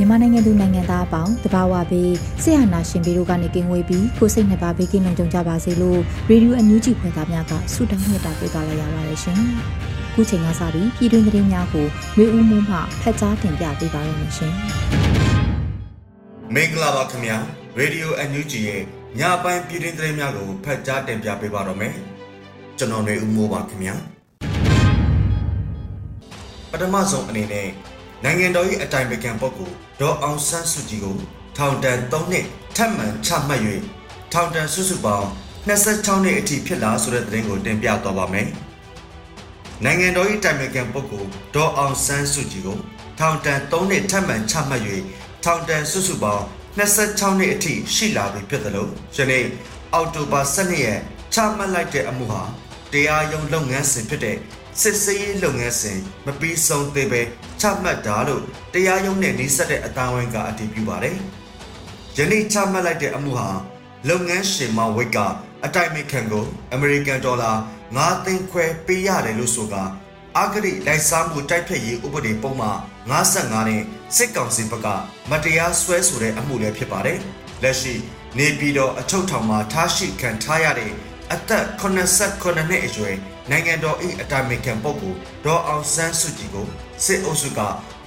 မြန်မာနိုင်ငံသူနိုင်ငံသားအပေါင်းတဘာဝပေးဆရာနာရှင်ပေတို့ကနေကင်းဝေးပြီးကိုစိတ်နှစ်ပါးဘေးကင်းလုံခြုံကြပါစေလို့ရေဒီယိုအန်ယူဂျီဖွယ်သားများကဆုတောင်းမြတ်တာပို့သလာရပါတယ်ရှင်။ခုချိန်ကစပြီးပြည်တွင်းသတင်းများကိုမျိုးဦးမှုမှဖတ်ကြားတင်ပြပေးပါရမရှင်။မင်္ဂလာပါခင်ဗျာရေဒီယိုအန်ယူဂျီရဲ့ညပိုင်းပြည်တွင်းသတင်းများကိုဖတ်ကြားတင်ပြပေးပါတော့မယ်။ကျွန်တော်နေဦးမိုးပါခင်ဗျာ။ပထမဆုံးအနေနဲ့ နိုင်ငံတော်၏အတိုင်ပင်ခံပုဂ္ဂိုလ်ဒေါ်အောင်ဆန်းစုကြည်ကိုထောင်ဒဏ်3နှစ်ထပ်မံချမှတ်၍ထောင်ဒဏ်စုစုပေါင်း26နှစ်အထိဖြစ်လာဆိုတဲ့သတင်းကိုတင်ပြသွားပါမယ်။နိုင်ငံတော်၏တိုင်ပင်ခံပုဂ္ဂိုလ်ဒေါ်အောင်ဆန်းစုကြည်ကိုထောင်ဒဏ်3နှစ်ထပ်မံချမှတ်၍ထောင်ဒဏ်စုစုပေါင်း26နှစ်အထိရှိလာပြီဖြစ်တယ်လို့ယနေ့အောက်တိုဘာ12ရက်ချမှတ်လိုက်တဲ့အမှုဟာတရားရုံးလုပ်ငန်းစဉ်ဖြစ်တဲ့ စစ်ဆေးရေးလုပ်ငန်းစဉ်မပြီးဆုံးသေးပဲချမှတ်တာလို့တရားရုံးနဲ့နှိစက်တဲ့အတိုင်းဝိုင်းကအတည်ပြုပါတယ်။ယနေ့ချမှတ်လိုက်တဲ့အမှုဟာလုပ်ငန်းရှင်မဝိတ်ကအတိုင်မင်ခံကိုအမေရိကန်ဒေါ်လာ9သိန်းခွဲပေးရတယ်လို့ဆိုကာအာဂရိလိုက်စားမှုတိုက်ဖျက်ရေးဥပဒေပုံမှန်55နဲ့စစ်ကောင်စီဘက်ကမတရားဆွဲဆိုတဲ့အမှုလည်းဖြစ်ပါတယ်။လက်ရှိနေပြည်တော်အချုပ်ထောင်မှာထားရှိခံထားရတဲ့ အသက်89နှစ်အရွယ်နိုင်ငံတော်၏အတိုင်ပင်ခံပုဂ္ဂိုလ်ဒေါ်အောင်ဆန်းစုကြည်ကိုစစ်အုပ်စုက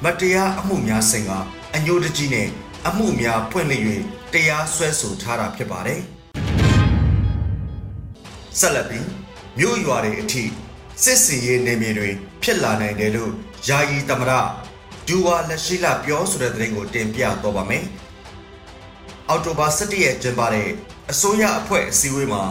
မတရားအမှုများဆင်ကအညိုတကြီးနဲ့အမှုများဖွင့်လှစ်၍တရားစွဲဆိုထားတာဖြစ်ပါတယ်။ဆက်လက်ပြီးမြို့ရွာတွေအထိစစ်စင်ရေးနေမြေတွေဖြစ်လာနိုင်တယ်လို့ယာယီသမရဒူဝါလက်ရှိလာပြောဆိုတဲ့သတင်းကိုတင်ပြတော့ပါမယ်။အော်တိုဘာ17ရက်ကျင်းပတဲ့အစိုးရအဖွဲ့အစည်းအဝေးမှာ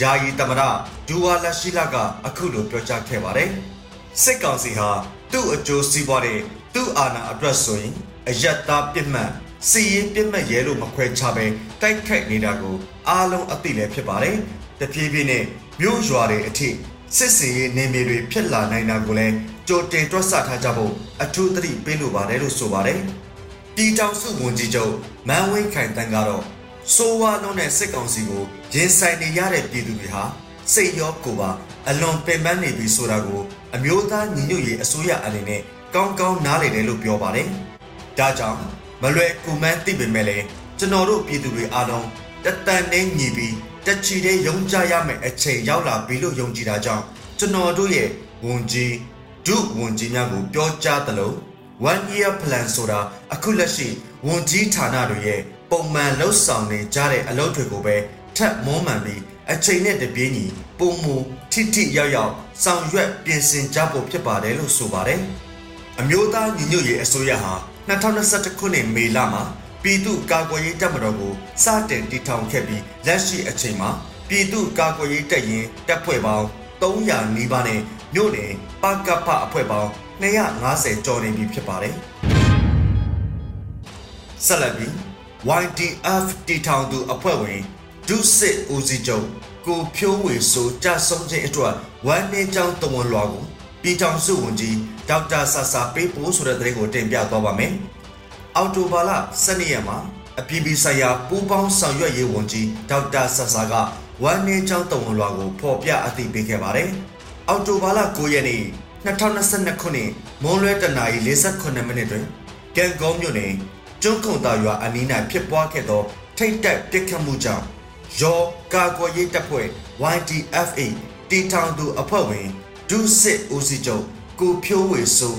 ယာယီသမရဒူဝါလက်ရှိလာကအခုလိုပြောကြားခဲ့ပါတယ်။စစ်ကောင်စီဟာသူ့အကျိုးစီးပွားတဲ့သူ့အာဏာအတွက်ဆိုရင်အယက်သားပြစ်မှတ်စီရင်ပြစ်မှတ်ရဲလို့မခွဲခြားပဲတိုက်ခိုက်နေတာကိုအားလုံးအသိလည်းဖြစ်ပါတယ်။တဖြည်းဖြည်းနဲ့မြို့ရွာတွေအထိစစ်စင်ရေးနေမြေတွေဖြစ်လာနိုင်တာကိုလည်းကြိုတင်တွက်ဆထားကြဖို့အထူးသတိပေးလိုပါတယ်လို့ဆိုပါတယ်။ပြည်ထောင်စုဝန်ကြီးချုပ်မန်ဝင်းခိုင်တန်းကတော့စိုးဝါလုံးတဲ့စစ်ကောင်စီကို ရင်ဆိုင်နေရတဲ့ပြည်သူတွေဟာစိတ်ရောကိုယ်ပါအလွန်ပင်ပန်းနေပြီဆိုတာကိုအမျိုးသားညီညွတ်ရေးအစိုးရအနေနဲ့ကောင်းကောင်းနားလည်တယ်လို့ပြောပါတယ်။ဒါကြောင့်မလွယ်ကူမှန်းသိပေမဲ့လည်းကျွန်တော်တို့ပြည်သူတွေအားလုံးတတန်နဲ့ညီပြီးတချီတဲ့ယုံကြရမယ့်အချိန်ရောက်လာပြီလို့ယုံကြည်တာကြောင့်ကျွန်တော်တို့ရဲ့ဝန်ကြီးဒုဝန်ကြီးများကိုပြောကြားသလို one year plan ဆိုတာအခုလက်ရှိဝန်ကြီးဌာနတွေရဲ့ပုံမှန်လှုပ်ဆောင်နေကြတဲ့အလုပ်တွေကိုပဲ ထပ်မွမ်းမှန်ပြီးအချိန်နဲ့တပြေးညီပုံမူထိထိရောက်ရောက်ဆောင်ရွက်ပြင်ဆင်ကြဖို့ဖြစ်ပါတယ်လို့ဆိုပါတယ်။အမျိုးသားညီညွတ်ရေးအစိုးရဟာ2021ခုနှစ်မေလမှာပြည်သူ့ကာကွယ်ရေးတပ်မတော်ကိုစတင်တည်ထောင်ခဲ့ပြီးလက်ရှိအချိန်မှာပြည်သူ့ကာကွယ်ရေးတပ်ရင်းတပ်ဖွဲ့ပေါင်း300နီးပါးနဲ့မြို့နယ်ပကပအဖွဲ့ပေါင်း250ကျော်နေပြီဖြစ်ပါတယ်။ဆက်လက်ပြီး YDF တည်ထောင်သူအဖွဲ့ဝင် ဒုစစ်ဦးစီးချုပ်ကိုဖြိုးဝေဆိုကြဆုံးခြင်းအတွက်ဝမ်းနည်းကြောင်းတဝန်လွှာကိုပြည်ထောင်စုဝန်ကြီးဒေါက်တာဆာဆာပေးပို့ဆိုတဲ့သတင်းကိုတင်ပြသွားပါမယ်။အော်တိုဘာလ12ရက်မှာအပြည်ပြည်ဆိုင်ရာပူးပေါင်းဆောင်ရွက်ရေးဝန်ကြီးဒေါက်တာဆာဆာကဝမ်းနည်းကြောင်းတဝန်လွှာကိုဖော်ပြအသိပေးခဲ့ပါတယ်။အော်တိုဘာလ9ရက်နေ့2022ခုနှစ်မွန်းလွဲတနာရီ48မိနစ်တွင်ကံကောမြို့နယ်ကျွန်းခုံတာရွာအနီး၌ဖြစ်ပွားခဲ့သောထိတ်တက်ပစ်ခတ်မှုကြောင့် ရောကာကွယ်ရေးတပ်ဖွဲ့ YDFA တီထောင်သူအဖွဲ့ဝင်ဒုစစ်ဦးစီးချုပ်ကိုဖြိုးဝေဆို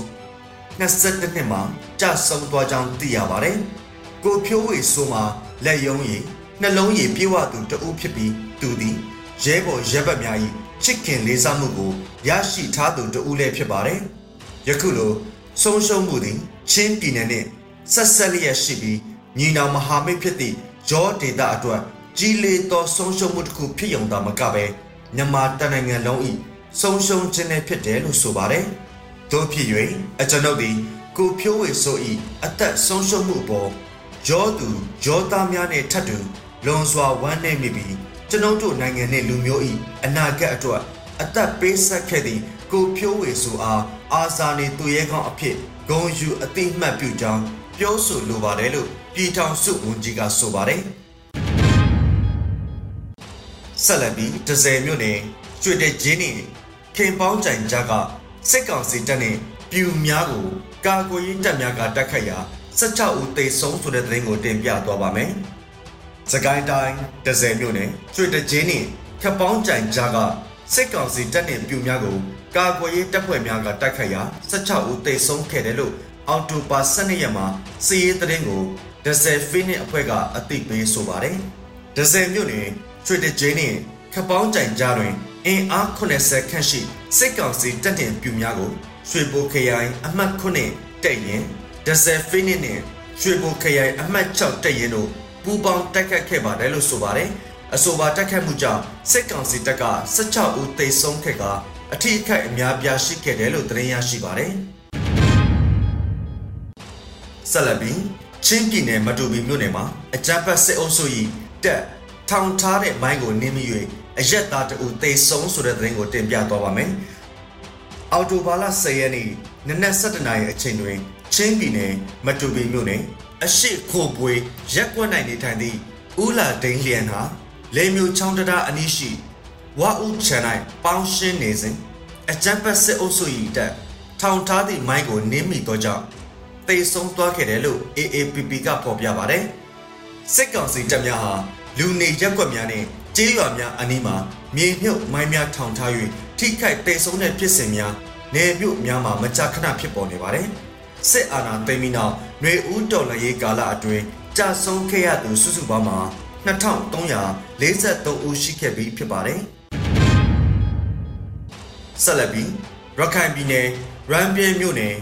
22နှစ်မှာကြာဆုံးသွားကြောင်းသိရပါတယ်။ကိုဖြိုးဝေဆိုမှာလက်ယုံရည်နှလုံးရည်ပြေဝသူတဦးဖြစ်ပြီးသူသည်ရဲဘော်ရဲဘက်များ၏ချစ်ခင်လေးစားမှုကိုရရှိထားသူတဦးလည်းဖြစ်ပါတယ်။ယခုလိုဆုံးရှုံးမှုသည်ချင်းပြည်နယ်နှင့်ဆက်ဆက်လျက်ရှိပြီးညီနောင်မဟာမိတ်ဖြစ်သည့်ဂျောဒေတာအတွက် ကြီးလေးသောဆုံးရှုံးမှုတစ်ခုဖြစ်ုံသာမကပဲမြန်မာတနိုင်ငံလုံး၏ဆုံးရှုံးခြင်းလည်းဖြစ်တယ်လို့ဆိုပါတယ်။သို့ဖြစ်၍အကျွန်ုပ်သည်ကိုဖြိုးဝေဆို၏အသက်ဆုံးရှုံးမှုပေါ်ရောသူရောသားများနှင့်ထပ်တူလွန်စွာဝမ်းနည်းမိပြီးကျွန်ုပ်တို့နိုင်ငံနှင့်လူမျိုး၏အနာဂတ်အတွက်အသက်ပေးဆက်ခဲ့သည့်ကိုဖြိုးဝေဆိုအားအာဇာနည်သူရဲကောင်းအဖြစ်ဂုံယူအတိမတ်ပြုကြောင်းပြောဆိုလိုပါတယ်လို့ပြည်ထောင်စုဝန်ကြီးကဆိုပါတယ် ဆက်လက်ပြီးဒဇယ်မြို့နယ်ကျွေတဲ့ဂျင်းနေခင်ပေါင်းကြိုင်ကြားကစစ်ကောင်စီတပ်နဲ့ပြူများကိုကာကွယ်ရေးတပ်များကတိုက်ခတ်ရာ16ဦးသေဆုံးဆိုတဲ့သတင်းကိုတင်ပြသွားပါမယ်။စကိုင်းတိုင်းဒဇယ်မြို့နယ်ကျွေတဲ့ဂျင်းနေခပေါင်းကြိုင်ကြားကစစ်ကောင်စီတပ်နဲ့ပြူများကိုကာကွယ်ရေးတပ်ဖွဲ့များကတိုက်ခတ်ရာ16ဦးသေဆုံးခဲ့တယ်လို့အော်တိုပါ12ရက်မှာစီးရေးသတင်းကိုဒဇယ်ဖီနစ်အဖွဲ့ကအသိပေးဆိုပါတယ်။ဒဇယ်မြို့နယ် ချွေတကျင်းနဲ့ခပောင်းကြိုင်ကြားတွင်အင်အား80ခန့်ရှိစစ်ကောင်စီတပ်တင်ပြူများကိုရွှေဘိုခရိုင်အမှတ်9တက်ရင်ဒဇယ်ဖီနစ်နဲ့ရွှေဘိုခရိုင်အမှတ်6တက်ရင်တို့ပူးပေါင်းတိုက်ခတ်ခဲ့ပါတယ်လို့ဆိုပါတယ်။အဆိုပါတိုက်ခတ်မှုကြောင့်စစ်ကောင်စီတပ်က16ဦးသေဆုံးခဲ့ကအထိအခိုက်အများပြားရှိခဲ့တယ်လို့သတင်းရရှိပါတယ်။ဆက်လက်ပြီးချင်းပြည်နယ်မတူပီမြို့နယ်မှာအကြမ်းဖက်စစ်အုပ်စု၏တပ် ထောင်ထားတဲ့မိုင်းကိုနင်းမိ၍အရက်သားတအူသေဆုံးဆိုတဲ့သတင်းကိုတင်ပြသွားပါမယ်။အော်တိုဘာလ10ရက်နေ့နနက်7:00နာရီအချိန်တွင်ချင်းပြည်နယ်မတူပီမြို့နယ်အရှိခိုပွေရက်ကွက်နိုင်နေထိုင်သည့်ဦးလာဒိန်လျန်ဟာလေမျိုးချောင်းတရာအနီးရှိဝါဦးချန်၌ပေါင်းရှင်းနေစဉ်အကြမ်းဖက်စစ်အုပ်စု၏တပ်ထောင်ထားသည့်မိုင်းကိုနင်းမိသောကြောင့်သေဆုံးသွားခဲ့တယ်လို့ AAPP ကဖော်ပြပါတယ်။စစ်ကောင်စီတပ်များဟာ လူနေရက်ကွက်များနဲ့ကျေးရွာများအနီးမှာမြေမြုပ်မိုင်းများထောင်ထား၍ထိခိုက်သေဆုံးတဲ့ဖြစ်စဉ်များနေမြို့များမှာမကြာခဏဖြစ်ပေါ်နေပါတယ်။စစ်အာဏာသိမ်းပြီးနောက်ຫນွေဦးတော်လှန်ရေးကာလအတွင်းကြာဆုံးခဲ့ရသူစုစုပေါင်းမှာ2343ဦးရှိခဲ့ပြီးဖြစ်ပါတယ်။ဆက်လက်ပြီးရခိုင်ပြည်နယ်ရန်ပြည်မြို့နယ်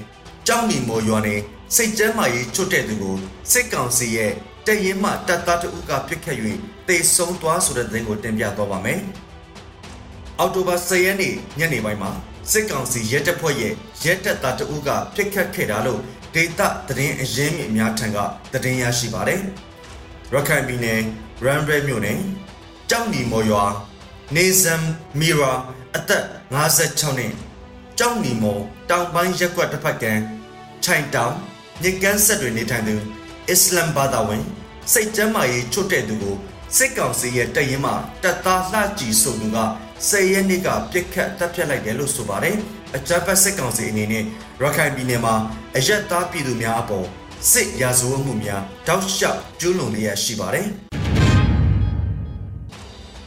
ကြောက်နီမော်ရွာနယ်စိတ်ကျမ်းမာရေးချွတ်တဲ့သူကိုစစ်ကောင်စီရဲ့ တရင်မှတပ်သားတအုပ်ကပြစ်ခတ်၍တေဆုံးသွားဆိုတဲ့သတင်းကိုတင်ပြသွားပါမယ်။အောက်တိုဘာ10ရက်နေ့ညနေပိုင်းမှာစစ်ကောင်စီရဲတပ်ဖွဲ့ရဲ့ရဲတပ်သားတအုပ်ကပြစ်ခတ်ခဲ့တာလို့ဒေတာသတင်းအရင်းမြစ်အများထံကသတင်းရရှိပါတယ်။ရခိုင်ပြည်နယ်ရန်ဘရဲမြို့နယ်ကြောက်နီမော်ရွာနေဇမ်မီရာအသက်56နှစ်ကြောက်နီမော်တောင်ပိုင်းရက်ကွက်တစ်ဖက်ကံချိုင်တောင်မြကန်းဆက်တွေနေထိုင်သူအစ္စလမ်ဘာသာဝင် စိတ်ကျမ်းမာရေးချွတ်တဲ့သူကိုစစ်ကောင်စီရဲ့တရင်မှတပ်သားလှကြည်စုံသူက10ရက်နေ့ကပြစ်ခတ်တပ်ဖြတ်လိုက်တယ်လို့ဆိုပါတယ်အကြမ်းဖက်စစ်ကောင်စီအနေနဲ့ရခိုင်ပြည်နယ်မှာအရက်သားပြည်သူများအပေါ်စစ်ရာဇဝတ်မှုများတောက်လျှောက်ကျူးလွန်လျက်ရှိပါတယ်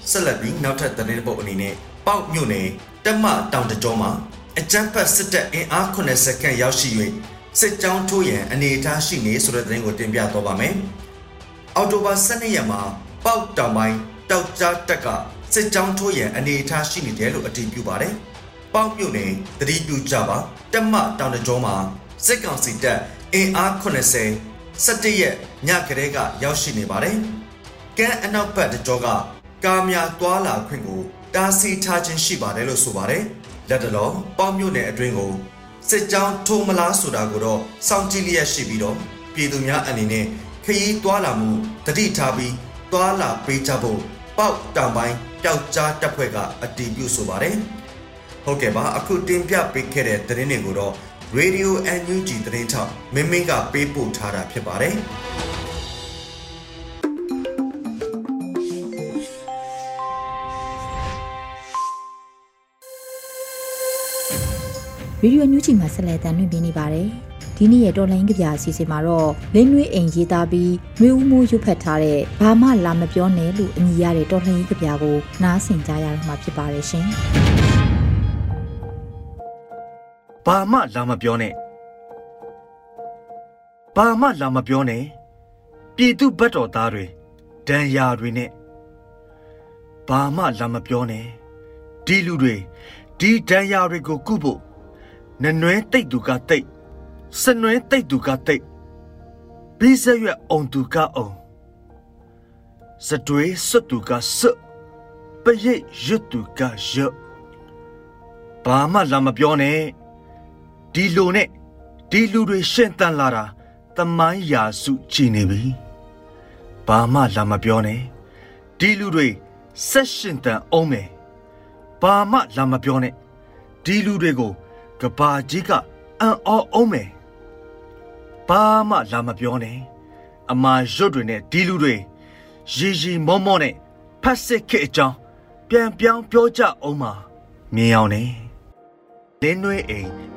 ဆက်လက်ပြီးနောက်ထပ်သတင်းပုတ်အနေနဲ့ပေါက်မြို့နယ်တက်မတောင်တကြောမှာအကြမ်းဖက်စစ်တပ်အင်အား80ခန့်ရောက်ရှိ၍စစ်ကြောင်းထိုးရန်အနေအထားရှိနေဆိုတဲ့သတင်းကိုတင်ပြတော့ပါမယ်။ အော်တိုဘာ12ရက်မှာပေါက်တောင်ပိုင်းတောက်ကြားတက်ကစစ်ကြောင်းထိုးရန်အနေအထားရှိနေတယ်လို့အတည်ပြုပါတယ်။ပေါက်မြို့နယ်တတိပြုကြပါတက်မတောင်တကြောမှာစစ်ကောင်စီတပ်အင်အား80 17ရက်ညကလေးကရောက်ရှိနေပါတယ်။ကမ်းအနောက်ဘက်တကြောကကားများတွာလာခွင့်ကိုတားဆီးထားခြင်းရှိပါတယ်လို့ဆိုပါတယ်။လက်တလောပေါက်မြို့နယ်အတွင်းကိုစစ်ကြောင်းထိုးမလားဆိုတာကိုတော့စောင့်ကြည့်လျက်ရှိပြီးတော့ပြည်သူများအနေနဲ့ခ ရီးသွားလာမှုတတိထားပြီးသွားလာပေးကြဖို့ပေါက်တောင်ပိုင်းပျောက်ကြားတပ်ဖွဲ့ကအတည်ပြုဆိုပါတယ်။ဟုတ်ကဲ့ပါအခုတင်ပြပေးခဲ့တဲ့သတင်းတွေကိုတော့ Radio NUG သတင်းထောက်မင်းမင်းကပေးပို့ထားတာဖြစ်ပါတယ်။ဗီဒီယိုညူးချီမှာဆက်လက်တင်ပြနေပါတယ်။ ဒီနေ့ရဲ့တော်လိုင်းကြပြအစီအစဉ်မှာတော့လင်းနွေးအိမ်ရေးသားပြီးမျိုးဦးမိုးရွတ်ဖက်ထားတဲ့ဘာမှလာမပြောနဲ့လို့အမည်ရတဲ့တော်လိုင်းကြပြကိုနားဆင်ကြရမှာဖြစ်ပါတယ်ရှင်။ဘာမှလာမပြောနဲ့ဘာမှလာမပြောနဲ့ပြည်သူဘတ်တော်သားတွေဒဏ်ရာတွေနဲ့ဘာမှလာမပြောနဲ့ဒီလူတွေဒီဒဏ်ရာတွေကိုကုဖို့နနွဲတိတ်သူကတိတ် စနွဲတိတ်သူကတိတ်ဘိစရွက်အောင်သူကအောင်စတွေးစွတ်သူကစွတ်ပရိတ်ရွတ်သူကရွတ်ဘာမှလာမပြောနဲ့ဒီလိုနဲ့ဒီလူတွေရှင်းတန်လာတာတမိုင်းရာစုချီနေပြီဘာမှလာမပြောနဲ့ဒီလူတွေဆက်ရှင်တန်အောင်မယ်ဘာမှလာမပြောနဲ့ဒီလူတွေကိုကဘာကြီးကအံ့ဩအောင်မယ် ဘာမှလာမပြောနဲ့အမာရွတ်တွေနဲ့ဒီလူတွေရီရီမောမောနဲ့ဖတ်စစ်ခေအကြောင်းပြန်ပြောင်းပြောကြအောင်ပါမြင်အောင်နေလင်းနွေးအိမ်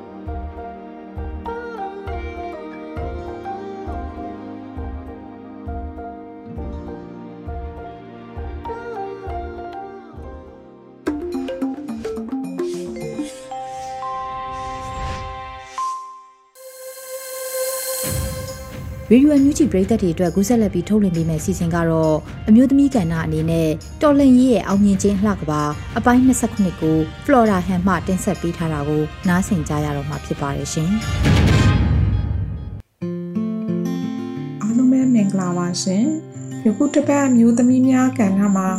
ရေဒီယိုအန်ယူဂျီပရိသတ်တွေအတွက်ကူးဆက်လက်ပြီးထုတ်လွှင့်ပေးမယ့်စီစဉ်ကတော့အမျိုးသမီးကဏ္ဍအနေနဲ့တော်လန်ရေးရဲ့အောင်မြင်ခြင်းလှကပါအပိုင်း29ကို Flora Han မှတင်ဆက်ပေးထားတာကိုနားဆင်ကြရတော့မှာဖြစ်ပါတယ်ရှင်။အားလုံးပဲမင်္ဂလာပါရှင်။ယခုတစ်ပတ်အမျိုးသမီးများကဏ္ဍမှာ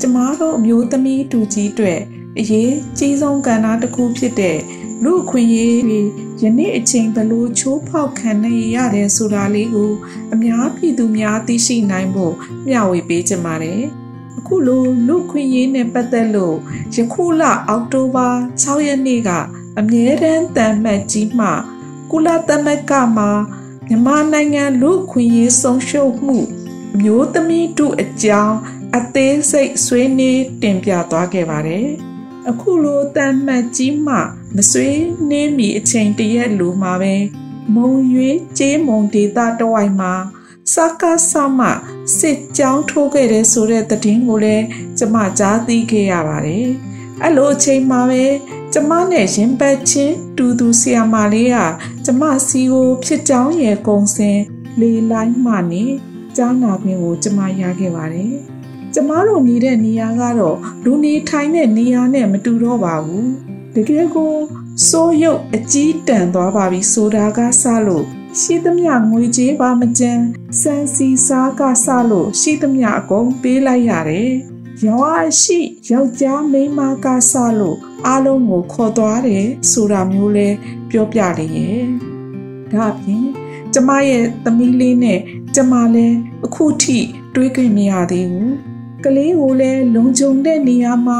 ကျမတို့အမျိုးသမီးတူကြီးတွေအရေးကြီးဆုံးကဏ္ဍတစ်ခုဖြစ်တဲ့ လူအခွင့်အရေးတွေယနေ့အချိန်ဘလို့ချိုးဖောက်ခံနေရတယ်ဆိုတာလေးကိုအများပြည်သူများသိရှိနိုင်ဖို့မျှဝေပေးကြပါတယ်။အခုလိုလူခွင့်ရေးနဲ့ပတ်သက်လို့ယခုလအောက်တိုဘာ6ရက်နေ့ကအမြဲတမ်းတန်မှတ်ကြီးမှကုလသမဂ္ဂမှာမြန်မာနိုင်ငံလူခွင့်ရေးဆုံးရှုံးမှုအမျိုးသမီးတို့အကြောင်းအသေးစိတ်ဆွေးနွေးတင်ပြသွားခဲ့ပါတယ်။ အခုလိုတန်မှတ်ကြီးမှမဆွေးနှင်းမီအချိန်တရက်လိုမှာပဲမုံရွေးကျေးမုံဒေတာတဝိုက်မှာစကားဆမစစ်ကြောင်းထိုးခဲ့တဲ့ဆိုတဲ့သတင်းကိုလည်းကျမကြားသိခဲ့ရပါတယ်။အဲ့လိုအချိန်မှာပဲကျမနဲ့ရင်ပတ်ချင်းတူတူဆီယာမာလေးကကျမစီကိုဖြစ်ကြောင်းရဲ့ကုံစင် လေလိုက်မှနေကြားနာခွင့်ကိုကျမရခဲ့ပါတယ်။ ကျမတို့နေတဲ့နေရာကတော့လူနေထိုင်တဲ့နေရာနဲ့မတူတော့ပါဘူးတကယ်ကိုစိုးရုပ်အကြီးတန်သွားပါပြီဆိုတာကစလို့ရှိသမျှငွေကြေးပါမကြမ်းစံစီစားကစလို့ရှိသမျှအကုန်ပေးလိုက်ရတယ်ရောအရှိယောက်ျားမိန်းမကစလို့အားလုံးကိုခေါ်သွားတယ်ဆိုတာမျိုးလဲပြောပြလေရဲ့ဒါဖြင့်ကျမရဲ့သမီးလေးနဲ့ကျမလည်းအခုထိတွေးခွင့်မရသေးဘူး ကလေးကိုလည်းလုံခြုံတဲ့နေရာမှာ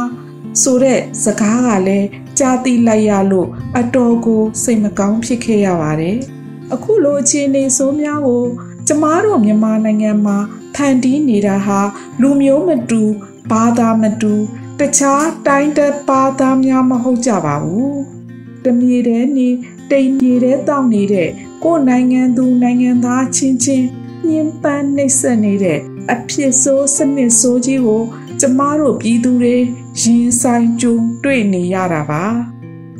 ဆိုတဲ့စကားကလည်းကြားသိလိုက်ရလို့အတော်ကိုစိတ်မကောင်းဖြစ်ခဲ့ရပါတယ်။အခုလိုအခြေအနေဆိုးများကိုကျမတို့မြန်မာနိုင်ငံမှာဖန်တီးနေတာဟာလူမျိုးမတူဘာသာမတူတခြားတိုင်းတက်ပါသားများမဟုတ်ကြပါဘူး။တမြေတဲ့နေတိမ်မြေတဲ့တောက်နေတဲ့ကိုယ်နိုင်ငံသူနိုင်ငံသားချင်းချင်းညှဉ်းပန်းနှိပ်စက်နေတဲ့ အဖြစ်ဆိုးစနစ်ဆိုးကြီးကို ကျမတို့ပြည်သူတွေရင်ဆိုင်ကြုံတွေ့နေရတာပါ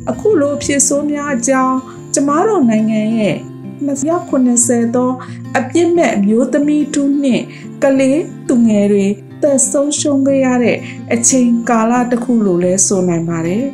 အခုလိုဖြစ်ဆိုးများအကြောင်းကျမတို့နိုင်ငံရဲ့280သောအပြစ်မဲ့မျိုးသမီးတူနှင့်ကလေးသူငယ်တွေသက်ဆုံးရှုံးခဲ့ရတဲ့အချိန်ကာလတစ်ခုလို့လဲဆိုနိုင်ပါတယ်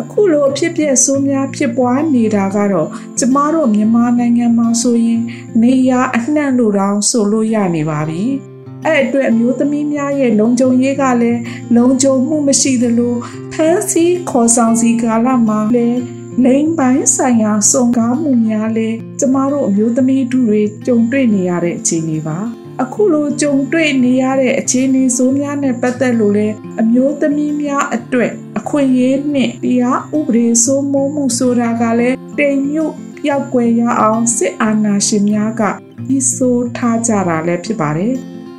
အခုလိုအဖြစ်ပြက်ဆိုးများဖြစ်ပွားနေတာကတော့ကျမတို့မြန်မာနိုင်ငံမှာဆိုရင် နေရအနှံ့လို့တောင်ဆိုလို့ရနေပါပြီ။ အဲ့အတွက်အမျိုးသမီးများရဲ့လုံခြုံရေးကလည်းလုံခြုံမှုမရှိသလိုဖမ်းဆီးခေါ်ဆောင်စီကာလမှာလည်းလိမ်ပိုင်းဆိုင်ရာစုံကားမှုများလည်းကျမတို့အမျိုးသမီးတို့တွေကြုံတွေ့နေရတဲ့အခြေအနေပါအခုလိုကြုံတွေ့နေရတဲ့အခြေအနေဆိုးများနဲ့ပတ်သက်လို့လဲအမျိုးသမီးများအတွက်အခွင့်အရေးနဲ့တရားဥပဒေစိုးမိုးမှုဆိုတာကလည်းတိမ်မြုပ်ပြောက်ွယ်ရအောင်စစ်အာဏာရှင်များကပြီးဆိုးထားကြတာလည်းဖြစ်ပါတယ်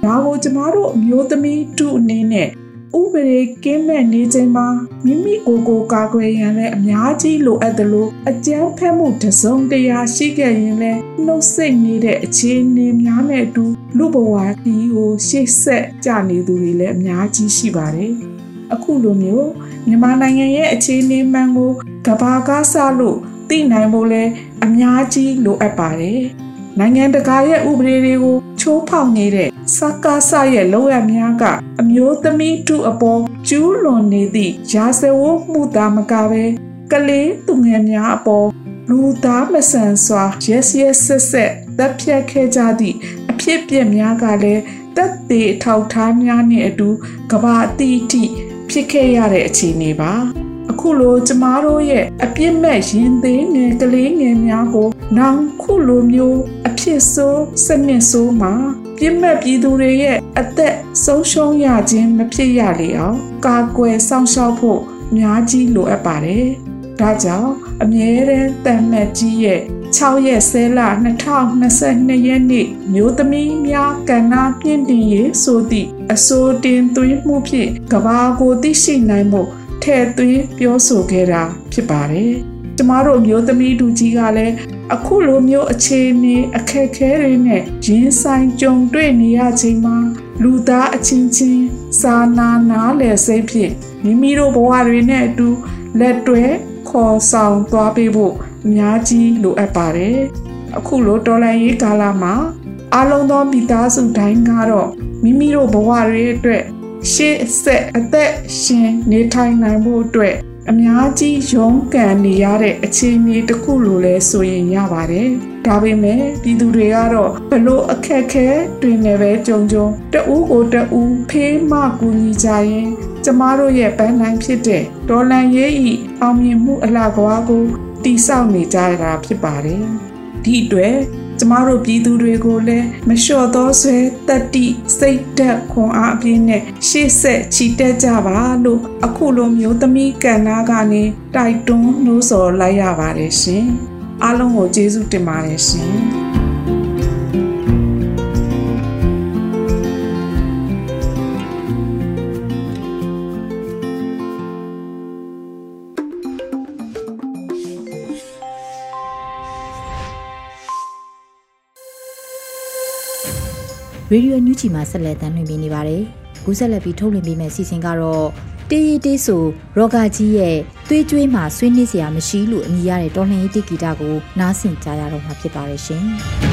ဒါကိုကျမတို့အမျိုးသမီးတူအနေနဲ့ဥပဒေကင်းမဲ့နေချိန်မှာမိမိကိုယ်ကိုကာကွယ်ရန်လည်းအများကြီးလိုအပ်တယ်လို့အကြမ်းဖက်မှုတစုံတရာရှိခဲ့ရင်လည်းနှုတ်ဆက်နေတဲ့အခြေအနေများနဲ့အတူလူဘဝဒီကိုရှေ့ဆက်ကြနေသူတွေလည်းအများကြီးရှိပါတယ်အခုလိုမျိုးမြန်မာနိုင်ငံရဲ့အခြေအနေမှန်ကိုကဘာကားဆလို့တသိနိုင်ဖို့လဲအများကြီးလိုအပ်ပါတယ်။နိုင်ငံတကာရဲ့ဥပဒေတွေကို ချိုးဖောက်နေတဲ့စကားဆရဲ့လောက်ရများကအမျိုးသမီးတူအပေါ်ကျူးလွန်နေသည့်ရာဇဝတ်မှုသားမကပဲကလေးသူငယ်များအပေါ်လူသားမဆန်စွာရက်ရက်ဆက်ဆက်တပ်ဖြတ်ခဲ့ကြသည့်အဖြစ်အပျက်များကလည်းတက်သေးထောက်ထားများနဲ့အတူကဘာအတိအထိဖြစ်ခဲ့ရတဲ့အခြေအနေပါ အခုလိုကျမတို့ရဲ့အပြစ်မဲ့ရင်သေးငယ်ကလေးငယ်များကိုနောင်ခုလိုမျိုးအဖြစ်ဆိုးစနစ်ဆိုးမှာပြစ်မဲ့ပြည်သူတွေရဲ့အသက်ဆုံးရှုံးရခြင်းမဖြစ်ရလေအောင်ကာကွယ်စောင့်ရှောက်ဖို့အများကြီးလိုအပ်ပါတယ်ဒါကြောင့်အမြဲတမ်းတန်မတ်ကြီးရဲ့6ရက်ဆဲလ2022ရက်နေ့မျိုးသမီးများကဏ္ဍပြင့်တည်ရေးဆိုသည့်အစိုးတင်သွင်းမှုဖြင့်ကဘာကိုသိရှိနိုင်မှု ထဲ့သွင်းပြောဆိုခဲ့တာဖြစ်ပါတယ်။ကျမတို့မျိုးသမီးတူကြီးကလည်းအခုလိုမျိုးအခြေအနေအခက်အခဲတွေနဲ့ရင်းဆိုင်ကြုံတွေ့နေရချိန်မှာလူသားအချင်းချင်းစာနာနားလည်စိတ်ဖြင့်မိမိတို့ဘဝတွေနဲ့အတူလက်တွဲခေါ်ဆောင်သွားပေးဖို့အများကြီးလိုအပ်ပါတယ်။အခုလိုတော်လန်ရေးကာလမှာအလုံးသောမိသားစုတိုင်းကတော့မိမိတို့ဘဝတွေအတွက် ရှေ့ဆက်အသက်ရှင်နေထိုင်နိုင်ဖို့အတွက်အများကြီးရုန်းကန်နေရတဲ့အခြေအနေတစ်ခုလိုလဲဆိုရင်ရပါတယ်။ဒါပေမဲ့ပြည်သူတွေကတော့ဘလို့အခက်ခဲတွင်နေပဲကြုံကြုံတဦးကိုတဦးဖေးမကူညီကြရင်ကျမတို့ရဲ့ပန်းနိုင်ဖြစ်တဲ့ဒေါ်လန်ရေးဤအောင်မြင်မှုအလှကွာကိုတိဆောက်နေကြတာဖြစ်ပါတယ်။ဒီအတွက် ကျမတို့ပြည်သူတွေကိုလည်းမလျှော့သောဆွဲတက်တိစိတ်သက်ခွန်အားအပြည့်နဲ့ရှေ့ဆက်ချီတက်ကြပါလို့အခုလိုမျိုးသမီးကဏ္ဍကနေတိုက်တွန်းနှိုးဆော်လိုက်ရပါတယ်ရှင်။အားလုံးကိုကျေးဇူးတင်ပါတယ်ရှင်။။ ရေဒီယိုညူချီမှာဆက်လက်တမ်းလွှင့်ပေးနေပါတယ်။ဘူးဆက်လက်ပြီးထုတ်လွှင့်ပေးမယ့်စီစဉ်ကတော့တေးရီတေးဆိုရောဂါကြီးရဲ့သွေးကြွေးမှာဆွေးနွေးစရာမရှိလို့အမည်ရတဲ့တော်လှန်ရေးတိဂီတာကိုနားဆင်ကြရတော့မှာဖြစ်ပါတယ်ရှင်။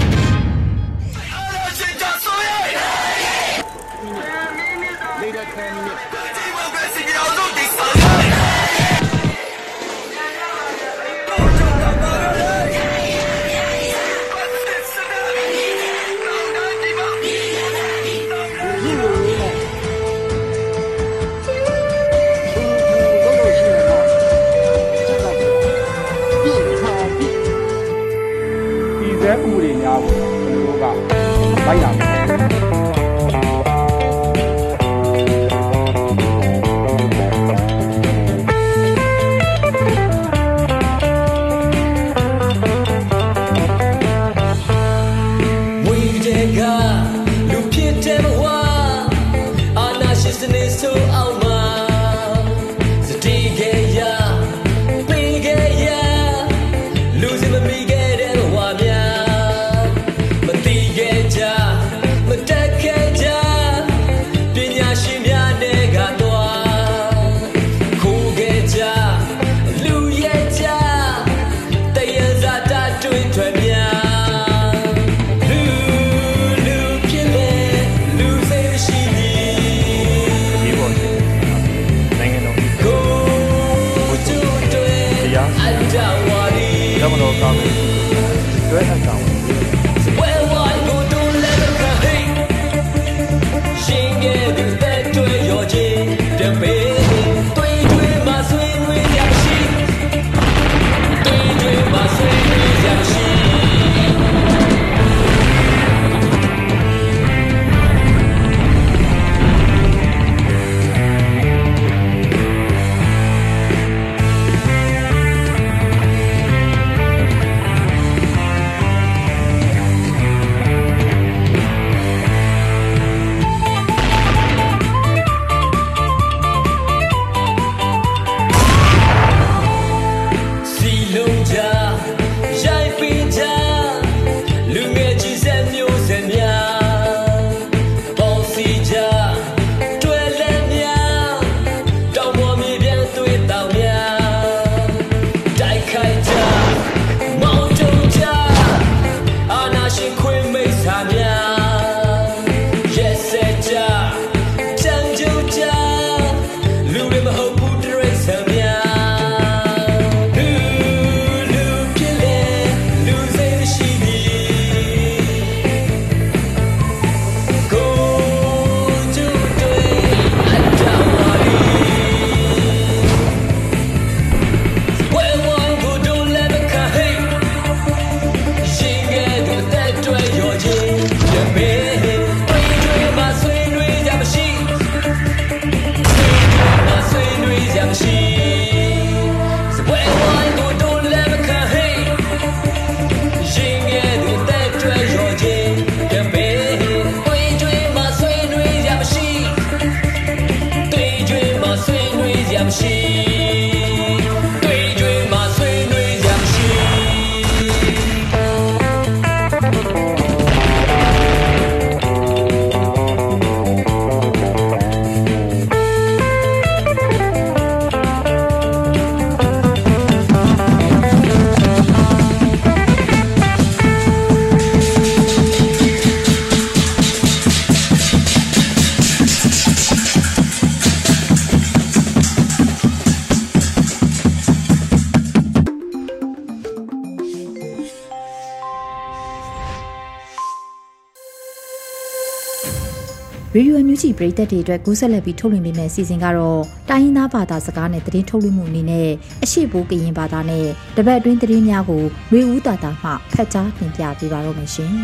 ရေဒီယိုညူချီပရိသတ်တွေအတွက်ကူးဆက်လက်ပြီးထုတ်လွှင့်ပေးမယ့်အစီအစဉ်ကတော့တိုင်းရင်းသားဘာသာစကားနဲ့သတင်းထုတ်လွှင့်မှုအနေနဲ့အရှိဘိုးကရင်ဘာသာနဲ့တပတ်အတွင်းသတင်းများကိုရေဦးတာတာမှဖတ်ကြားတင်ပြပေးပါတော့မယ်ရှင်။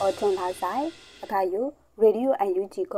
အော်ထွန်လာဆိုင်အခါယူရေဒီယိုအန်ယူဂျီက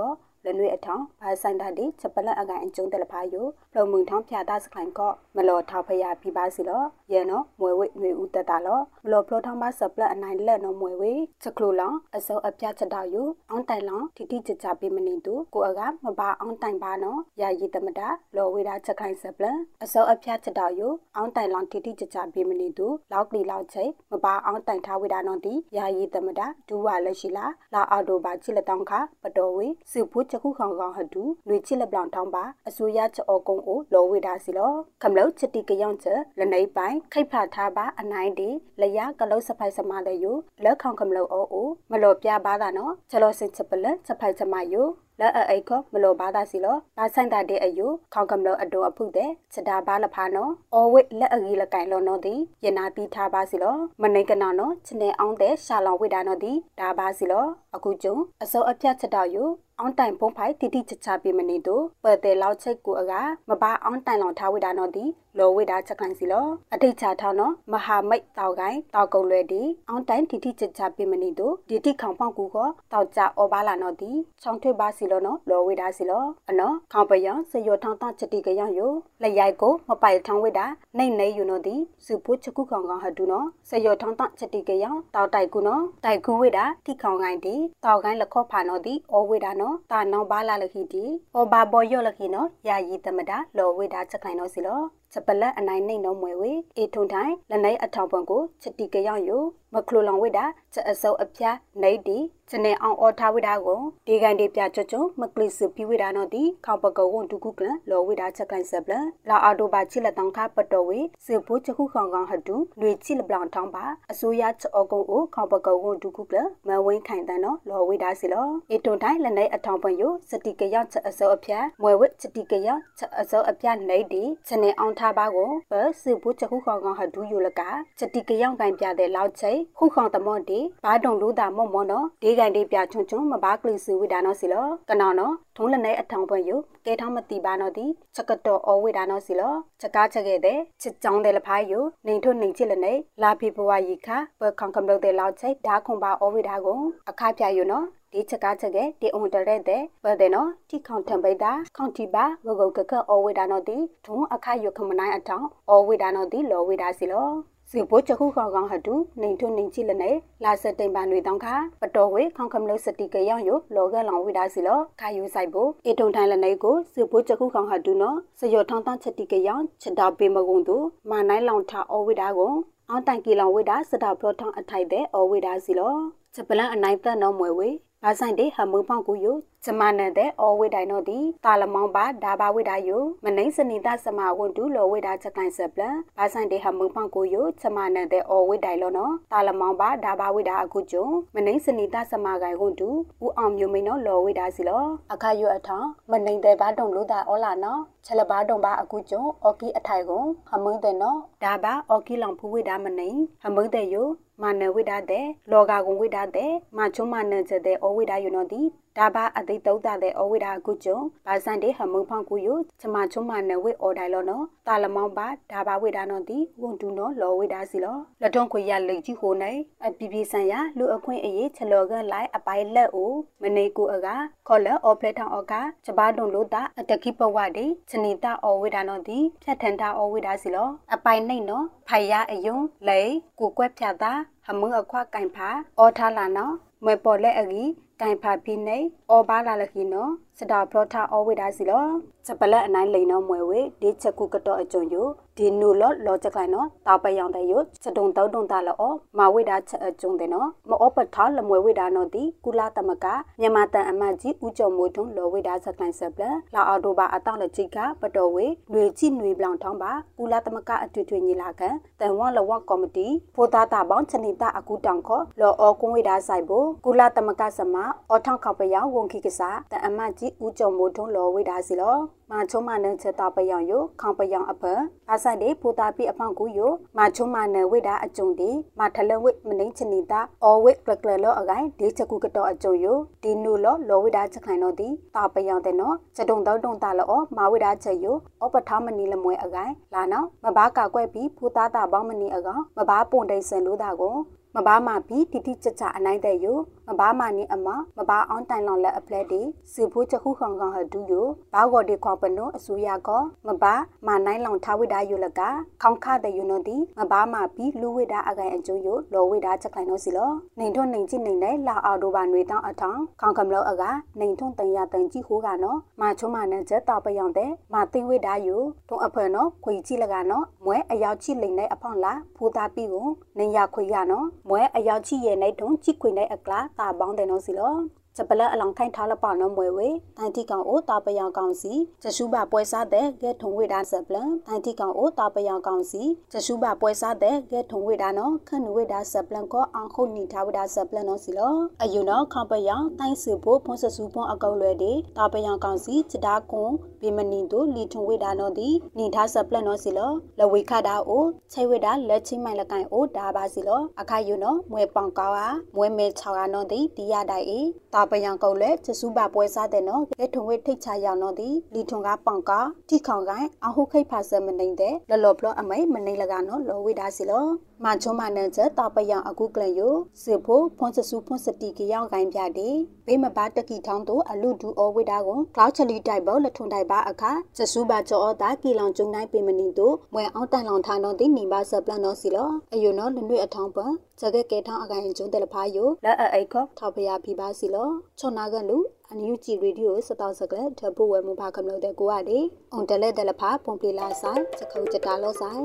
လနွေအထောင်ဘာဆိုင်တာဒီချက်ပလက်အကန်အကျုံးတယ်လဖာယိုပလုံမှုန်ထောင်းဖြာတာစခိုင်ကော့မလော်ထောက်ဖရပြပါစီလောရဲနော်မွေဝိနွေဦးတက်တာလောမလော်ဖလောထောင်းပါဆပ်လက်အနိုင်လက်နော်မွေဝိချက်ခလိုလောင်အစောအပြချက်တောက်ယူအောင်းတိုင်လောင်တိတိကြကြပေးမနေသူကိုအကမပါအောင်းတိုင်ပါနော်ယာယီတမတာလော်ဝိတာချက်ခိုင်ဆပ်လက်အစောအပြချက်တောက်ယူအောင်းတိုင်လောင်တိတိကြကြပေးမနေသူလောက်ကလီလောက်ချိမပါအောင်းတိုင်ထားဝိတာနော်ဒီယာယီတမတာဒူဝါလက်ရှိလာလာအော်တိုပါချစ်လက်တောင်းခပတော်ဝေစုဖို့ချက်ခုခေါင်ကောင်ဟဒူလွေချစ်လက်ပလောင်တောင်းပါအစိုးရချောကုံကိုလောဝေတာစီလောခမလို့ချတီကယောင်ချလနေပိုင်ခိတ်ဖာထားပါအနိုင်ဒီလရကလုတ်စဖိုက်စမလေယိုလက်ခေါင်ခမလို့အိုအိုမလို့ပြပါတာနော်ချလောစင်ချပလက်စဖိုက်စမယိုလဲအိတ်ခမလို့ဘာသာစီလောဘာဆိုင်တာတဲ့အယူခေါင်ကမလို့အတုအဖုတဲ့စတာဘာလဖာနော်အော်ဝိလက်အကြီးလကိုင်လောနော်ဒီယနာတီထားပါစီလောမနေကနော်နော်ချနေအောင်တဲ့ရှာလောင်ဝိတာနော်ဒီဒါပါစီလောအခုကျုံအစောအပြတ်ချက်တော့ယူ အောင်တိုင်ဖုံးဖိုင်တိတိချချပေးမနေတော့ပတ်တဲ့လောက်ချိတ်ကိုအကမပါအောင်တိုင်လောင်ထားဝိတာနော်ဒီလောဝိတာချက်ခိုင်စီလောအထိတ်ချထောင်းနော်မဟာမိတ်တောက်ကိုင်းတောက်ကုံလွယ်ဒီအောင်တိုင်တိတိချချပေးမနေတော့ဒီတိခေါင်ဖောက်ကူခေါတောက်ကြဩဘာလာနော်ဒီချောင်းထွေပါစီလောနော်လောဝိတာစီလောအနော်ခေါပယံစယောထောင်းတချက်တိကရယိုလက်ရိုက်ကိုမပိုက်ထောင်းဝိတာနှိမ့်နေယူနော်ဒီစုပုချကုခေါင်ကောင်ဟဒူနော်စယောထောင်းတချက်တိကရတောက်တိုက်ကူနော်တိုက်ကူဝိတာတိခေါင်ကိုင်းဒီတောက်ကိုင်းလခော့ဖာနော်ဒီဩဝိတာနော်တာနောင်ဘာလာလခိဒီဩဘာဘောယောလခိနော်ယာယီတမတာလောဝိတာချက်ခိုင်နော်စီလော ချက်ပလက်အနိုင်နှိမ့်နှုံးမွယ်ဝေအေထုံထိုင်လနိုင်အထောင်ပွန်ကိုချက်တီကရောက်ယူမခလိုလောင်ဝိတာချက်အစုပ်အပြားနေဒီချနေအောင်အော်ထားဝိတာကိုဒီကန်ဒီပြချွတ်ချွမကလစ်စပြဝိတာနော်ဒီခေါပကဝွန်ဒုကုကလလောဝိတာချက်ကန်ဆပ်လလာအော်တိုဘာချိလက်တောင်ခပတော်ဝေစေဖို့ချခုခေါင်ကောင်ဟတူလွေချိလပလောင်ထောင်းပါအစိုးရချောကုံကိုခေါပကဝွန်ဒုကုကလမဝင်းခိုင်တန်နော်လောဝိတာစီလောအေတုန်တိုင်းလနိုင်အထောင်ပွန်ယိုစတိကရောက်ချက်အစုပ်အပြားမွယ်ဝစ်စတိကရောက်ချက်အစုပ်အပြားနေဒီချနေအောင်ထားပါကိုဘစေဖို့ချခုခေါင်ကောင်ဟတူယူလကစတိကရောက်ကန်ပြတဲ့လောက်ချိခုခေါင်တမော့ဒီဘာတုံလို့တာမော့မော့နော်ဒီကန်ဒီပြချွန်ချွန်မဘာကလီစုဝိဒါနော်စီလောကနောင်နော်ထုံးလနဲ့အထောင်ပွဲယကဲထောင်းမတီပါနော်ဒီချက်ကတော့အဝိဒါနော်စီလောချက်ကားချက်ခဲ့တဲ့ချစ်ကြောင်းတဲ့လဖိုင်းယနေထုနေချစ်လနဲ့လာဖီဘဝရီခဘခေါင်ကံလို့တဲ့လောက်ချိဓာခွန်ပါအဝိဒါကိုအခါပြယနော် ဒီချက်ကားချက်ရဲ့ဒီအွန်တရက်တဲ့ဘယ်တဲ့နော်တီခေါင်ထံပိတာခေါင်တီပါဝဂုတ်ကကအဝိဒါနော်ဒီထုံအခါယခမနိုင်အထောင်အဝိဒါနော်ဒီလောဝိဒါစီလောစီဘိုချခုခေါကောင်ဟတူနေထုနေချိလနေလာစတိန်ပါနွေတောင်းခါပတော်ဝေခေါင်ခမလို့စတိကယောင်ယိုလောကလောင်ဝိဒါစီလောခါယူဆိုင်ဖို့အေတုံထိုင်လနေကိုစီဘိုချခုခေါဟတူနော်စယောထောင်းတန်းချက်တိကယောင်ချက်တာပေမကုံတူမာနိုင်လောင်ထအဝိဒါကိုအောင်းတိုင်ကီလောင်ဝိဒါစတာပလောထောင်းအထိုက်တဲ့အဝိဒါစီလောချက်ပလန်အနိုင်သက်နော်မွယ်ဝေ ဘာဆိုင်တဲ့ဟမုံပေါင်ကိုယိုကျမနတဲ့အော်ဝိတိုင်တော့ဒီတာလမောင်းပါဒါဘာဝိတာယိုမနိစနိတစမဝန်တူလောဝိတာချက်ကိုင်းဆက်ပလဘာဆိုင်တဲ့ဟမုံပေါင်ကိုယိုကျမနတဲ့အော်ဝိတိုင်လောနော်တာလမောင်းပါဒါဘာဝိတာအခုကျုံမနိစနိတစမကိုင်းဝန်တူဦးအောင်မျိုးမိန်နော်လောဝိတာစီလောအခါယိုအထောင်မနိတဲ့ဘာတုံလို့တာအော်လာနော်ချက်လဘာတုံပါအခုကျုံအော်ကီအထိုင်ကိုဟမုံတဲ့နော်ဒါဘာအော်ကီလောင်ဖူဝိတာမနိဟမုံတဲ့ယိုမာနဝိဒါတဲ့လောဂါကုံဝိဒါတဲ့မချုံမနချက်တဲ့ဩဝိဒါယူနော်ဒီ ဒါဘာအသိတုတ်တဲ့ဩဝိဒါကုကျုံဘာစန်တဲ့ဟမုံဖောင်ကူယချမချုံမနဝိဩဒိုင်လောနော်တာလမောင်းပါဒါဘာဝိဒါနော်ဒီဝန်တူနော်လောဝိဒါစီလောလက်တွန်းခွေရလိတ်ကြီးဟိုနေအပြပြဆန်ရလူအခွင့်အရေးချလောကလိုက်အပိုင်လက်အိုမနေကူအကခေါ်လက်အော်ဖလက်ထောင်အော်ကချဘာတုံလို့တာအတကိပဝဒီချနေတာဩဝိဒါနော်ဒီဖြတ်ထန်တာဩဝိဒါစီလောအပိုင်နှိတ်နော်ဖိုင်ရအယုံလေကိုကွက်ဖြတ်တာဟမုအခွာကင်ဖာအော်ထားလာနော်မွေပေါ်လက်အကြီး ကင်ဖာဖိနေ အော်ဘာလာလခိနော်စတာပရောထာအော်ဝိဒါစီလောစပလက်အနိုင်လိန်နော်မွေဝေဒီချက်ကုကတော့အကြုံယဒီနူလောလောချက်လိုက်နော်တောက်ပယောင်တဲ့ယစတုံတောက်တုံတာလောမဝိဒါချက်အကြုံတဲ့နော်မောပထားလမွေဝိဒါနော်ဒီကုလာတမကမြန်မာတန်အမတ်ကြီးဦးကျော်မိုးထွန်းလောဝိဒါချက်လိုက်ဆက်ပလလာအော်တိုဘာအတောက်လက်ချိကပတော်ဝေလွေချိနွေပလောင်ထောင်းပါကုလာတမကအထွေထွေညီလာခံတန်ဝလဝကော်မတီဖိုးသားတာပေါင်းချနေတာအခုတောင်ခေါ်လောအော်ကွန်ဝိဒါဆိုင်ဖို့ကုလာတမကစမအော်ထောင်းခောက်ပယောင်ဝဝန်ခိကစားတအမကြီးဦးကြုံမိုးထုံးလော်ဝိဒါစီလောမာချုံမနန်ချက်တာပယောင်ယခေါပယောင်အဖအာဆိုင်ဒေဖိုတာပိအဖောင်ကူယမာချုံမနန်ဝိဒါအကြုံဒီမာထလဝိမနိချနီတာအော်ဝိကလကလလောအကိုင်ဒေချက်ကူကတော့အကြုံယဒီနူလောလောဝိဒါချက်ခိုင်တော့ဒီတာပယောင်တဲ့နော်စတုံတော့တုံတာလောမာဝိဒါချက်ယအောပထမနီလမွဲအကိုင်လာနော်မဘာကကွဲ့ပြီးဖိုတာတာပေါင်းမနီအကောင်မဘာပွန်တိန်စင်လို့တာကို မဘာမာပြီးတိတိကျကျအနိုင်တဲ့ယမဘာမာနီအမမဘာအောင်တိုင်လောင်လက်အပလက်ဒီစီဖိုးချခုခေါင်ကောင်ဟဒူယဘာဂော်ဒီခေါပနုအစူယာကောမဘာမာနိုင်လောင်ထားဝိဒါယလကခေါင်ခတဲ့ယနိုဒီမဘာမာပြီးလူဝိဒါအကိုင်အကျိုးယလောဝိဒါချက်ခိုင်နောစီလောနေထွန်းနေကြည့်နေနဲ့လာအော်တိုဘာနွေတောင်းအထောင်ခေါင်ကမလောအကနေထွန်းတန်ရတန်ကြည့်ခိုးကနော်မာချုံမနဲ့ချက်တော့ပယောင်တဲ့မာသိဝိဒါယထုံအဖွယ်နော်ခွေကြည့်လကနော်မွဲအယောက်ချိလိန်နဲ့အဖောင်းလာဖိုးသားပြီးကိုနေရခွေရနော်မွဲအယောက်ချိရဲ့နဲ့ထုံကြည့်ခွေနဲ့အကလာတာပေါင်းတဲ့နော်စီလော စပလအလောင်ခိုင်ထားလပနမွေဝေတိုင်တီကောင်အိုတာပယံကောင်စီကျရှုဘပွဲစားတဲ့ဂဲထုံဝေဒါစပလန်တိုင်တီကောင်အိုတာပယံကောင်စီကျရှုဘပွဲစားတဲ့ဂဲထုံဝေဒါနော်ခန့်ဝေဒါစပလန်ကောအောင်ခုန်နီထားဝေဒါစပလန်နော်စီလောအယူနော်ခပယံတိုင်စုဖို့ဖွန်ဆဆူပွန်အကောက်လွယ်တဲ့တာပယံကောင်စီချဒါကွန်ဘီမနီတို့လီထုံဝေဒါနော်ဒီနီထားစပလန်နော်စီလောလဝေခတာအိုခြေဝေဒါလက်ချင်းမိုင်လကိုင်အိုဒါပါစီလောအခါယူနော်မွေပောင်ကောအားမွေမဲ6ကနော်ဒီဒီရတိုင်အေတာပယံကုတ်လဲကျစုပါပွဲစားတဲ့နော်ကဲထုံဝဲထိတ်ချရောင်နော်ဒီလီထုံကပောင်ကထိခေါင်ကိုင်းအဟုခိတ်ဖာဆမနေတဲ့လလော်ပလအမိတ်မနေလကနော်လော်ဝိဒါစီလော မချုံမနန်ချက်တာပယံအခုကလန်ယိုစေဖို့ဖွန်စစုဖွန်စတီကရောင်ကိုင်းပြတဲ့ဘေးမဘာတကီထောင်းတို့အလူဒူအောဝိဒါကိုကလောက်ချလီတိုက်ဘောလထုံတိုက်ပါအခါကျစုပါကြောတာကီလောင်ကျုံနိုင်ပေမနီတို့မွဲအောင်တန်လောင်ထားတော့ဒီနေပါဆပ်လန်တော့စီလောအယုနော်လွနွေအထောင်းပန်ဇကဲကဲထောင်းအကိုင်ကျုံတယ်လဖာယိုလက်အိတ်ခော့ထောက်ဖျားပြပါစီလောချွန်နာကလူအန်ယူဂျီရေဒီယိုစတောက်စကလက်ထပ်ဖို့ဝဲမဖာကမလို့တဲ့ကိုကလေအွန်တလက်တယ်လဖာပွန်ပလီလာဆိုင်စခုကြတာလောဆိုင်